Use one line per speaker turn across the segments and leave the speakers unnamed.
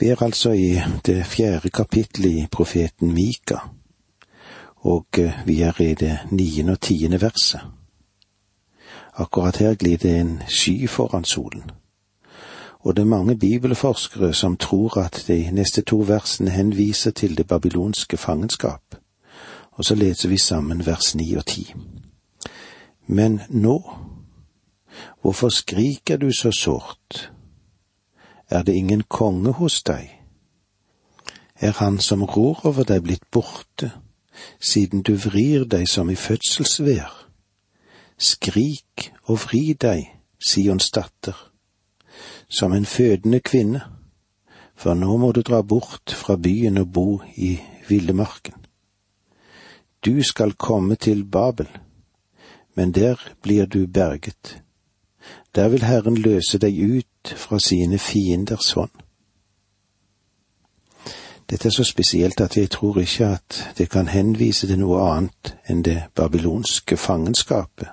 Vi er altså i det fjerde kapittelet i profeten Mika, og eh, vi er i det niende og tiende verset. Akkurat her glir det en sky foran solen, og det er mange bibelforskere som tror at de neste to versene henviser til det babylonske fangenskap, og så leser vi sammen vers ni og ti. Men nå, hvorfor skriker du så sårt? Er det ingen konge hos deg? Er han som rår over deg blitt borte, siden du vrir deg som i fødselsvær? Skrik og vri deg, Sions datter, som en fødende kvinne, for nå må du dra bort fra byen og bo i villemarken. Du skal komme til Babel, men der blir du berget. Der vil Herren løse deg ut fra sine fienders hånd. Dette er så spesielt at jeg tror ikke at det kan henvise til noe annet enn det babylonske fangenskapet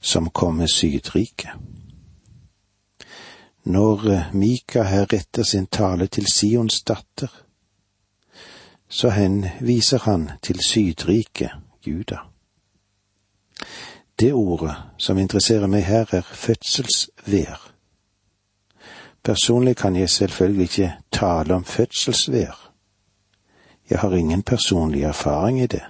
som kom med Sydriket. Når eh, Mika her retter sin tale til Sions datter, så henviser han til Sydriket, Juda. Det ordet som interesserer meg her, er fødselsvær. Personlig kan jeg selvfølgelig ikke tale om fødselsvær. Jeg har ingen personlig erfaring i det.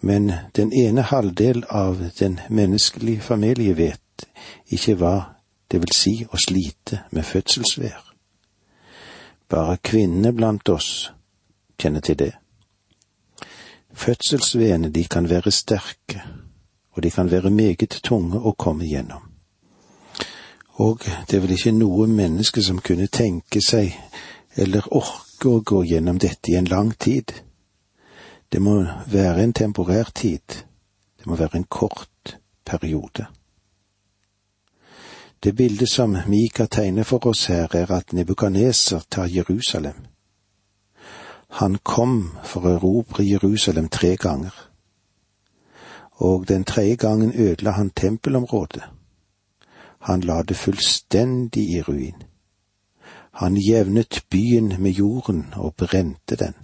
Men den ene halvdel av den menneskelige familie vet ikke hva det vil si å slite med fødselsvær. Bare kvinnene blant oss kjenner til det. Fødselsveene de kan være sterke, og de kan være meget tunge å komme gjennom. Og det er vel ikke noe menneske som kunne tenke seg eller orke å gå gjennom dette i en lang tid. Det må være en temporær tid. Det må være en kort periode. Det bildet som Mika tegner for oss her, er at Nebukaneser tar Jerusalem. Han kom for å erobre Jerusalem tre ganger og den tredje gangen ødela han tempelområdet. Han la det fullstendig i ruin. Han jevnet byen med jorden og brente den.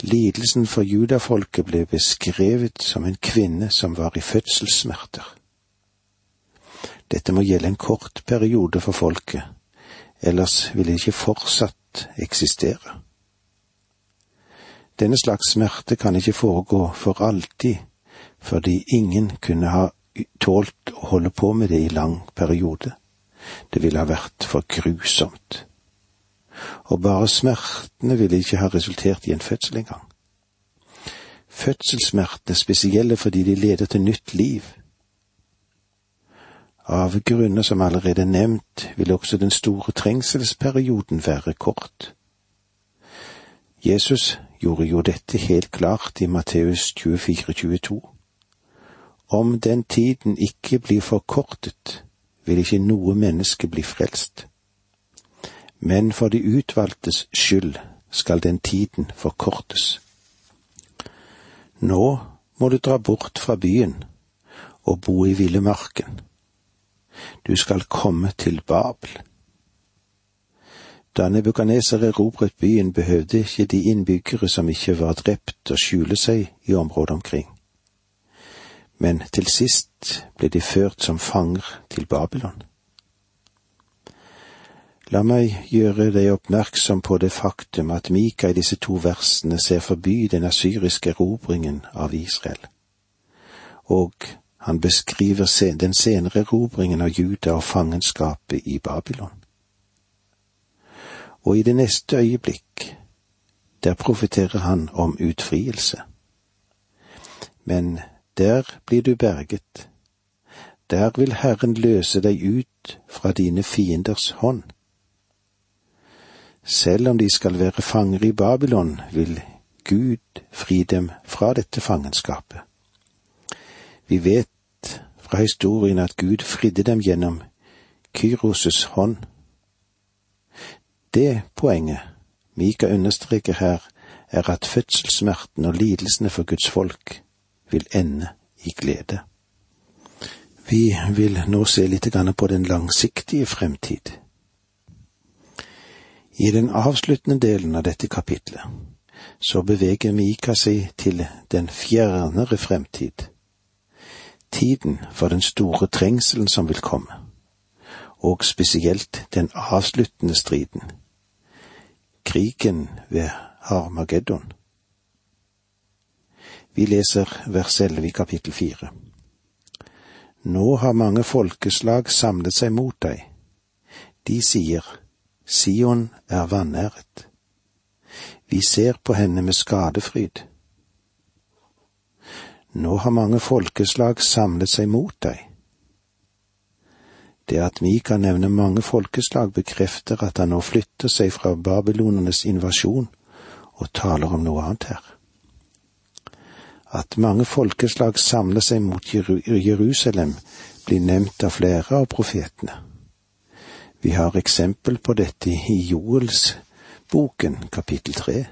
Lidelsen for judafolket ble beskrevet som en kvinne som var i fødselssmerter. Dette må gjelde en kort periode for folket, ellers ville det ikke fortsatt eksistere. Denne slags smerte kan ikke foregå for alltid, fordi ingen kunne ha tålt å holde på med det i lang periode. Det ville ha vært for grusomt. Og bare smertene ville ikke ha resultert i en fødsel engang. Fødselssmertene er spesielle fordi de leder til nytt liv. Av grunner som allerede er nevnt, vil også den store trengselsperioden være kort. Jesus gjorde jo dette helt klart i Matteus 24, 22. Om den tiden ikke blir forkortet, vil ikke noe menneske bli frelst. Men for de utvalgtes skyld skal den tiden forkortes. Nå må du dra bort fra byen og bo i villemarken. Du skal komme til Babel. Da Nebukaneser erobret byen, behøvde ikke de innbyggere som ikke var drept, å skjule seg i området omkring. Men til sist ble de ført som fanger til Babylon. La meg gjøre deg oppmerksom på det faktum at Mika i disse to versene ser forbi den asyriske erobringen av Israel, og han beskriver den senere erobringen av Juda og fangenskapet i Babylon og i det neste øyeblikk, der profeterer han om utfrielse. Men der blir du berget. Der vil Herren løse deg ut fra dine fienders hånd. Selv om de skal være fanger i Babylon, vil Gud fri dem fra dette fangenskapet. Vi vet fra historien at Gud fridde dem gjennom Kyros' hånd det poenget Mika understreker her, er at fødselssmerten og lidelsene for Guds folk vil ende i glede. Vi vil nå se litt på den langsiktige fremtid. I den avsluttende delen av dette kapitlet så beveger Mika seg til den fjernere fremtid, tiden for den store trengselen som vil komme, og spesielt den avsluttende striden, krigen ved Harmageddon. Vi leser vers 11 i kapittel 4. Nå har mange folkeslag samlet seg mot deg. De sier, Sion er vanæret. Vi ser på henne med skadefryd. Nå har mange folkeslag samlet seg mot deg. Det at Mika nevner mange folkeslag, bekrefter at han nå flytter seg fra babylonernes invasjon og taler om noe annet her. At mange folkeslag samler seg mot Jerusalem, blir nevnt av flere av profetene. Vi har eksempel på dette i Joels boken kapittel tre,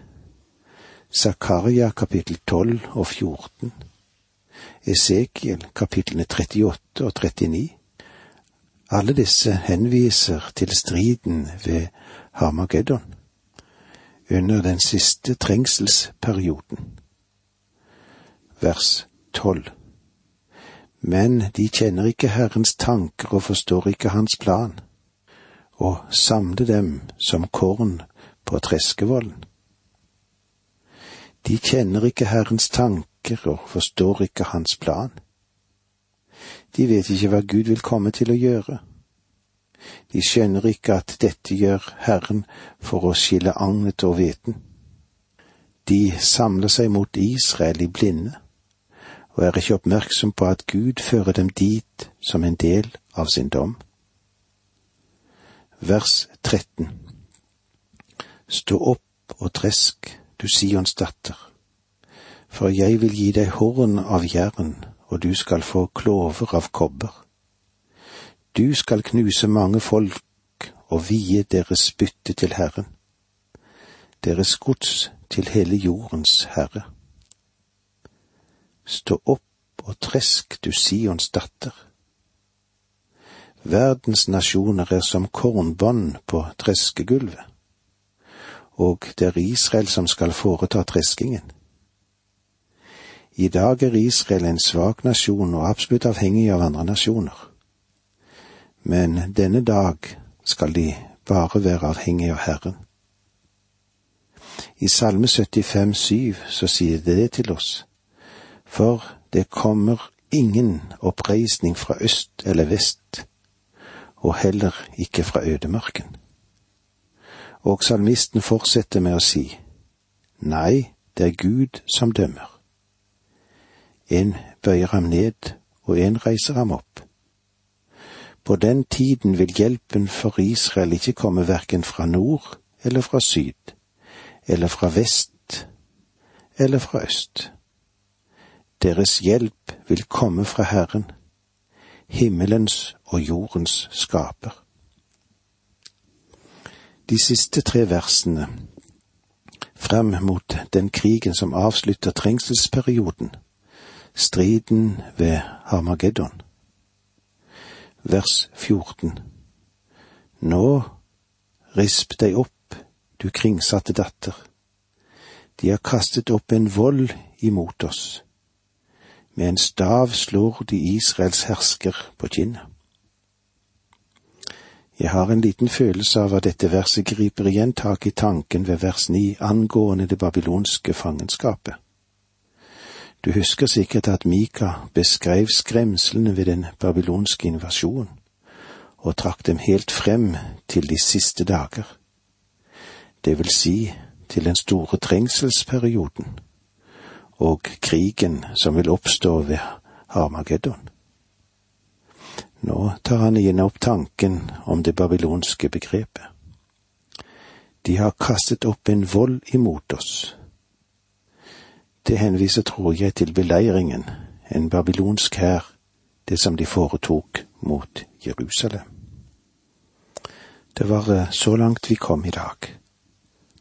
Zakaria kapittel tolv og 14, Esekiel kapitlene 38 og 39. Alle disse henviser til striden ved Harmageddon under den siste trengselsperioden vers tolv. Men de kjenner ikke Herrens tanker og forstår ikke Hans plan, og samle dem som korn på treskevollen. De kjenner ikke Herrens tanker og forstår ikke Hans plan. De vet ikke hva Gud vil komme til å gjøre. De skjønner ikke at dette gjør Herren for å skille agnet og hveten. De samler seg mot Israel i blinde og er ikke oppmerksom på at Gud fører dem dit som en del av sin dom. Vers 13 Stå opp og tresk, du Sions datter, for jeg vil gi deg horn av jern, og du skal få klover av kobber. Du skal knuse mange folk og vie deres bytte til Herren, deres gods til hele jordens Herre. Stå opp og tresk, du Sions datter. Verdens nasjoner er som kornbånd på treskegulvet, og det er Israel som skal foreta treskingen. I dag er Israel en svak nasjon og absolutt avhengig av andre nasjoner. Men denne dag skal de bare være avhengig av Herren. I Salme 75, 75,7 så sier det det til oss for det kommer ingen oppreisning fra øst eller vest, og heller ikke fra ødemarken. Og salmisten fortsetter med å si, Nei, det er Gud som dømmer. En bøyer ham ned, og en reiser ham opp. På den tiden vil hjelpen for Israel ikke komme verken fra nord eller fra syd, eller fra vest eller fra øst. Deres hjelp vil komme fra Herren, himmelens og jordens skaper. De siste tre versene frem mot den krigen som avslutter trengselsperioden, striden ved Harmageddon. Vers 14 Nå risp deg opp, du kringsatte datter. De har kastet opp en vold imot oss med en stav slår de Israels hersker på kinnet. Jeg har en liten følelse av at dette verset griper igjen tak i tanken ved vers ni angående det babylonske fangenskapet. Du husker sikkert at Mika beskrev skremslene ved den babylonske invasjonen, og trakk dem helt frem til de siste dager, det vil si til den store trengselsperioden og krigen som vil oppstå ved Armageddon. Nå tar han igjen opp tanken om det babylonske begrepet. De har kastet opp en vold imot oss. Det henviser, tror jeg, til beleiringen, en babylonsk hær, det som de foretok mot Jerusalem. Det var eh, så langt vi kom i dag.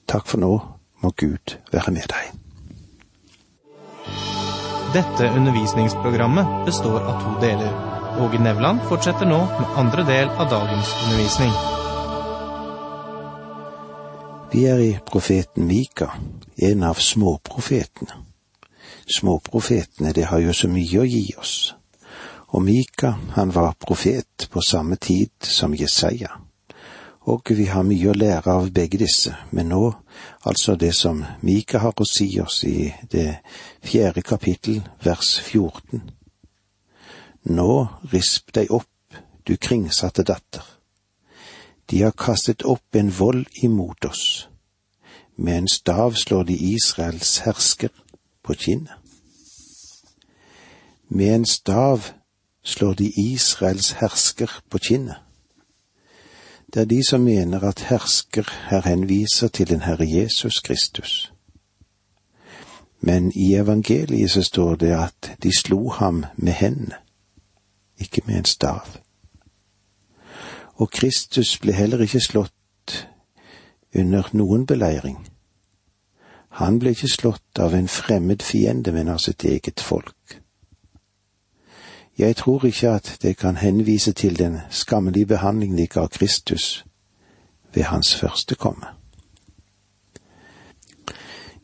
Takk for nå, må Gud være med deg.
Dette undervisningsprogrammet består av to deler. Åge Nevland fortsetter nå med andre del av dagens undervisning.
Vi er i profeten Mika, en av småprofetene. Småprofetene, det har jo så mye å gi oss. Og Mika, han var profet på samme tid som Jesaja. Og vi har mye å lære av begge disse, men nå altså det som Mika har å si oss i det fjerde kapittel, vers 14. Nå risp deg opp, du kringsatte datter. De har kastet opp en vold imot oss. Med en stav slår de Israels hersker på kinnet. Med en stav slår de Israels hersker på kinnet. Det er de som mener at hersker her henviser til den Herre Jesus Kristus. Men i evangeliet så står det at de slo ham med hendene, ikke med en stav. Og Kristus ble heller ikke slått under noen beleiring. Han ble ikke slått av en fremmed fiende, men av sitt eget folk. Jeg tror ikke at det kan henvise til den skammelige behandlingen de ga Kristus ved hans første komme.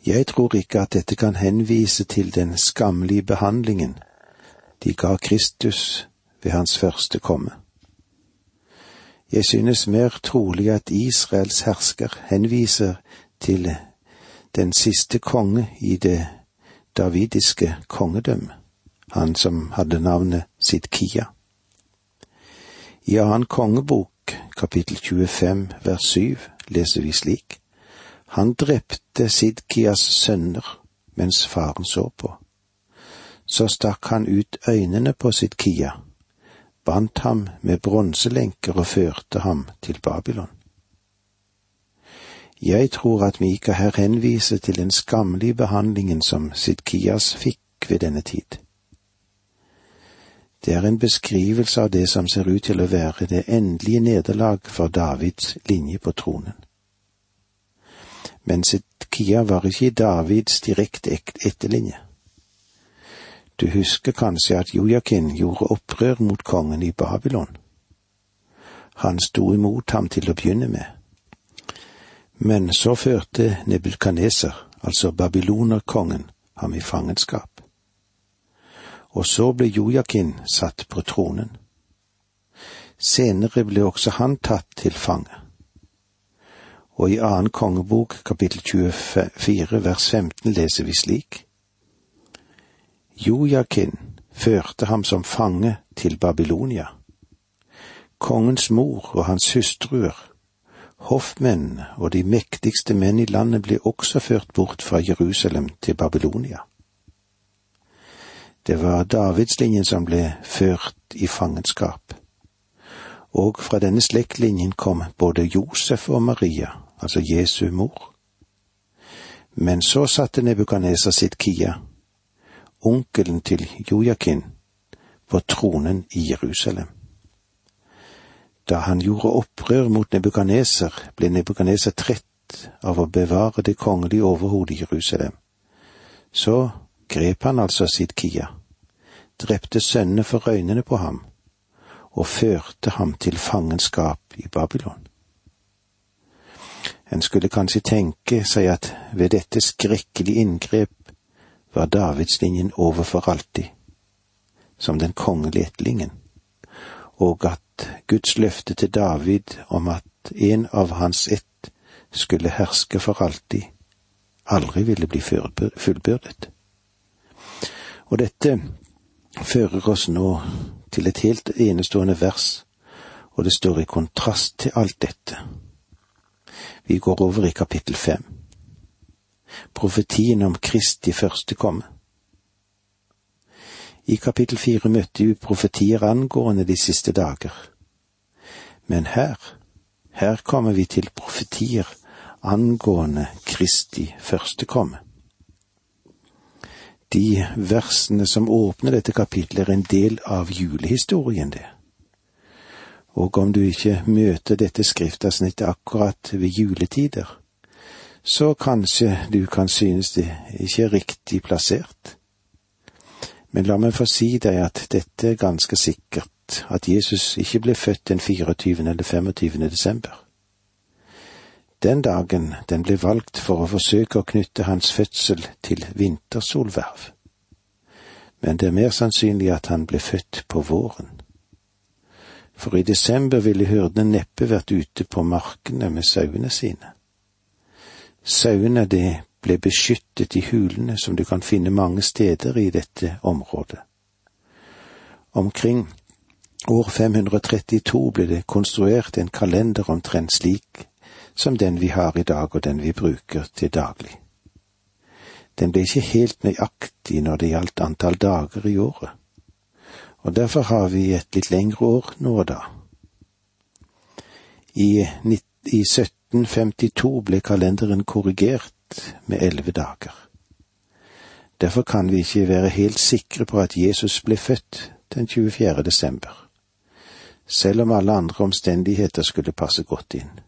Jeg tror ikke at dette kan henvise til den skammelige behandlingen de ga Kristus ved hans første komme. Jeg synes mer trolig at Israels hersker henviser til den siste konge i det davidiske kongedømmet han som hadde navnet Sidkia. I annen kongebok, kapittel 25, vers 7, leser vi slik. Han drepte Sidkias sønner mens faren så på. Så stakk han ut øynene på Sidkia, bandt ham med bronselenker og førte ham til Babylon. Jeg tror at Mika her henviser til den skammelige behandlingen som Sidkias fikk ved denne tid. Det er en beskrivelse av det som ser ut til å være det endelige nederlag for Davids linje på tronen. Men Sidkia var ikke Davids direkte etterlinje. Du husker kanskje at Jojakin gjorde opprør mot kongen i Babylon. Han sto imot ham til å begynne med. Men så førte Nebukadneser, altså babylonerkongen, ham i fangenskap og så ble Jojakin satt på tronen. Senere ble også han tatt til fange. Og i annen kongebok, kapittel 24, vers 15, leser vi slik. Jojakin førte ham som fange til Babylonia. Kongens mor og hans hustruer, hoffmennene og de mektigste menn i landet ble også ført bort fra Jerusalem til Babylonia. Det var Davidslinjen som ble ført i fangenskap. Og fra denne slektlinjen kom både Josef og Maria, altså Jesu mor. Men så satte Nebukadneser sitt Kia, onkelen til Jojakin, på tronen i Jerusalem. Da han gjorde opprør mot Nebukaneser, ble Nebukaneser trett av å bevare det kongelige overhodet i Jerusalem. Så grep han altså sitt Kia drepte sønnene for øynene på ham og førte ham til fangenskap i Babylon. En skulle kanskje tenke seg at ved dette skrekkelige inngrep var Davidslinjen over for alltid, som den kongelige etlingen, og at Guds løfte til David om at en av hans ett skulle herske for alltid, aldri ville bli fullbyrdet. Og dette fører oss nå til et helt enestående vers, og det står i kontrast til alt dette. Vi går over i kapittel fem. Profetien om Kristi første komme. I kapittel fire møtte vi profetier angående de siste dager. Men her, her kommer vi til profetier angående Kristi første komme. De versene som åpner dette kapitlet, er en del av julehistorien, det. Og om du ikke møter dette skriftavsnittet akkurat ved juletider, så kanskje du kan synes det ikke er riktig plassert. Men la meg få si deg at dette er ganske sikkert, at Jesus ikke ble født den 24. eller 25. desember. Den dagen den ble valgt for å forsøke å knytte hans fødsel til vintersolverv. Men det er mer sannsynlig at han ble født på våren. For i desember ville hyrdene neppe vært ute på markene med sauene sine. Sauene det ble beskyttet i hulene som du kan finne mange steder i dette området. Omkring år 532 ble det konstruert en kalender omtrent slik som den vi har i dag og den vi bruker til daglig. Den ble ikke helt nøyaktig når det gjaldt antall dager i året, og derfor har vi et litt lengre år nå og da. I, i 1752 ble kalenderen korrigert med elleve dager. Derfor kan vi ikke være helt sikre på at Jesus ble født den 24. desember, selv om alle andre omstendigheter skulle passe godt inn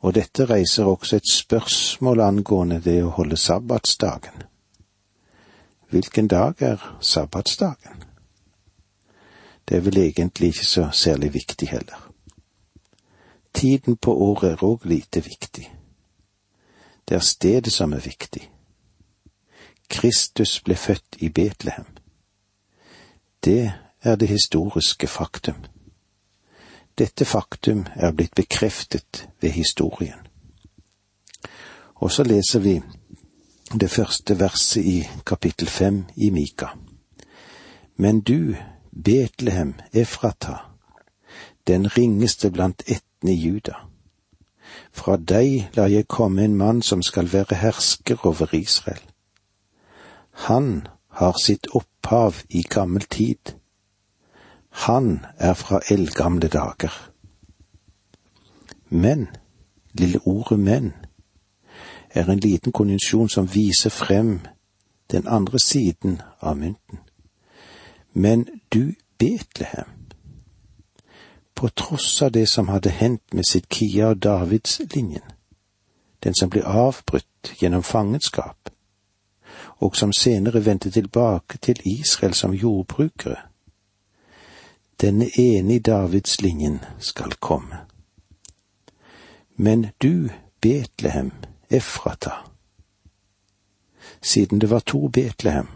og dette reiser også et spørsmål angående det å holde sabbatsdagen. Hvilken dag er sabbatsdagen? Det er vel egentlig ikke så særlig viktig heller. Tiden på året er òg lite viktig. Det er stedet som er viktig. Kristus ble født i Betlehem. Det er det historiske faktum. Dette faktum er blitt bekreftet ved historien. Og så leser vi det første verset i kapittel fem i Mika. Men du, Betlehem Efrata, den ringeste blant ættene i Juda. Fra deg lar jeg komme en mann som skal være hersker over Israel. Han har sitt opphav i gammel tid han er fra eldgamle dager. Men, lille ordet men, er en liten konjunksjon som viser frem den andre siden av mynten. Men du, Betlehem, på tross av det som hadde hendt med Sidkia og Davidslinjen, den som ble avbrutt gjennom fangenskap, og som senere vendte tilbake til Israel som jordbrukere, denne ene i Davidslinjen skal komme. Men du, Betlehem, Efrata. Siden det var to Betlehem,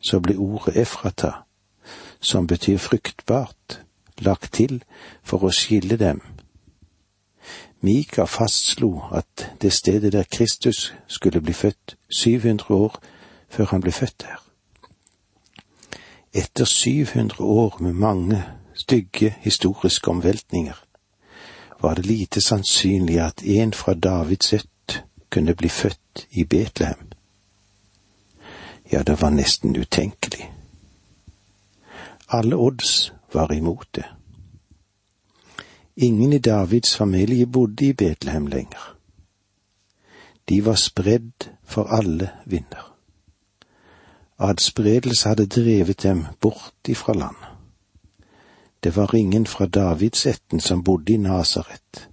så ble ordet Efrata, som betyr fruktbart, lagt til for å skille dem. Mika fastslo at det stedet der Kristus skulle bli født 700 år før han ble født der. Etter 700 år med mange stygge historiske omveltninger, var det lite sannsynlig at en fra Davids ett kunne bli født i Betlehem. Ja, det var nesten utenkelig. Alle odds var imot det. Ingen i Davids familie bodde i Betlehem lenger. De var spredd for alle vinder. Adspredelse hadde drevet dem bort ifra landet. Det var ingen fra Davidsetten som bodde i Nasaret.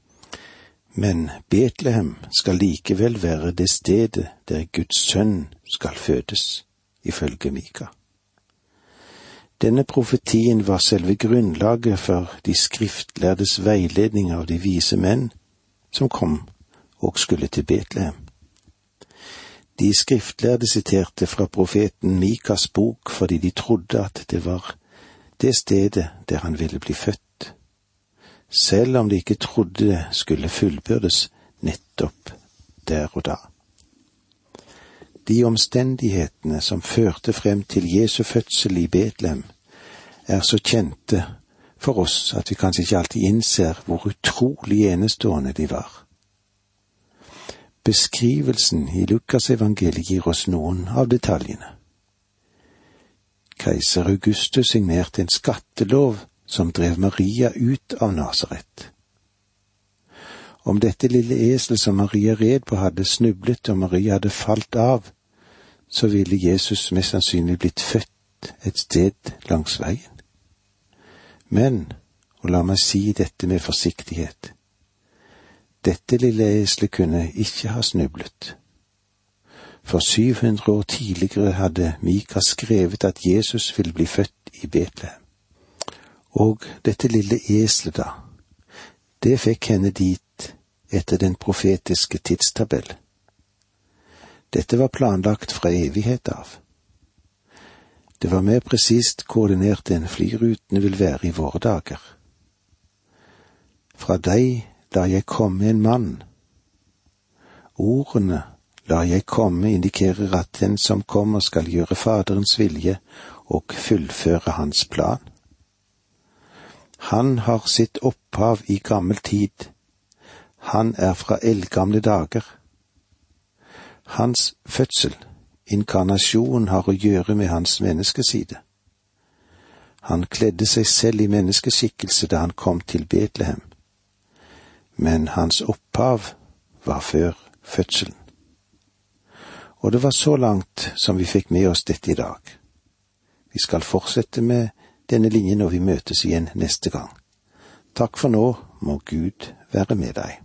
Men Betlehem skal likevel være det stedet der Guds sønn skal fødes, ifølge Mika. Denne profetien var selve grunnlaget for de skriftlærdes veiledning av de vise menn som kom og skulle til Betlehem. De skriftlærde siterte fra profeten Mikas bok fordi de trodde at det var det stedet der han ville bli født, selv om de ikke trodde det skulle fullbyrdes nettopp der og da. De omstendighetene som førte frem til Jesu fødsel i Betlehem, er så kjente for oss at vi kanskje ikke alltid innser hvor utrolig enestående de var. Beskrivelsen i Lukasevangeliet gir oss noen av detaljene. Keiser Augustus signerte en skattelov som drev Maria ut av Nasaret. Om dette lille eselet som Maria red på hadde snublet og Maria hadde falt av, så ville Jesus mest sannsynlig blitt født et sted langs veien. Men, og la meg si dette med forsiktighet, dette lille eselet kunne ikke ha snublet for 700 år tidligere hadde Mika skrevet at Jesus ville bli født i Betlehem. Og dette lille eselet, da, det fikk henne dit etter den profetiske tidstabell. Dette var planlagt fra evighet av. Det var mer presist koordinert enn flyrutene vil være i våre dager. Fra deg lar jeg komme en mann. Ordene lar jeg komme indikerer at den som kommer skal gjøre Faderens vilje og fullføre hans plan. Han har sitt opphav i gammel tid. Han er fra eldgamle dager. Hans fødsel, inkarnasjon, har å gjøre med hans menneskeside. Han kledde seg selv i menneskeskikkelse da han kom til Betlehem, men hans opphav var før fødselen. Og det var så langt som vi fikk med oss dette i dag. Vi skal fortsette med denne linjen når vi møtes igjen neste gang. Takk for nå, må Gud være med deg.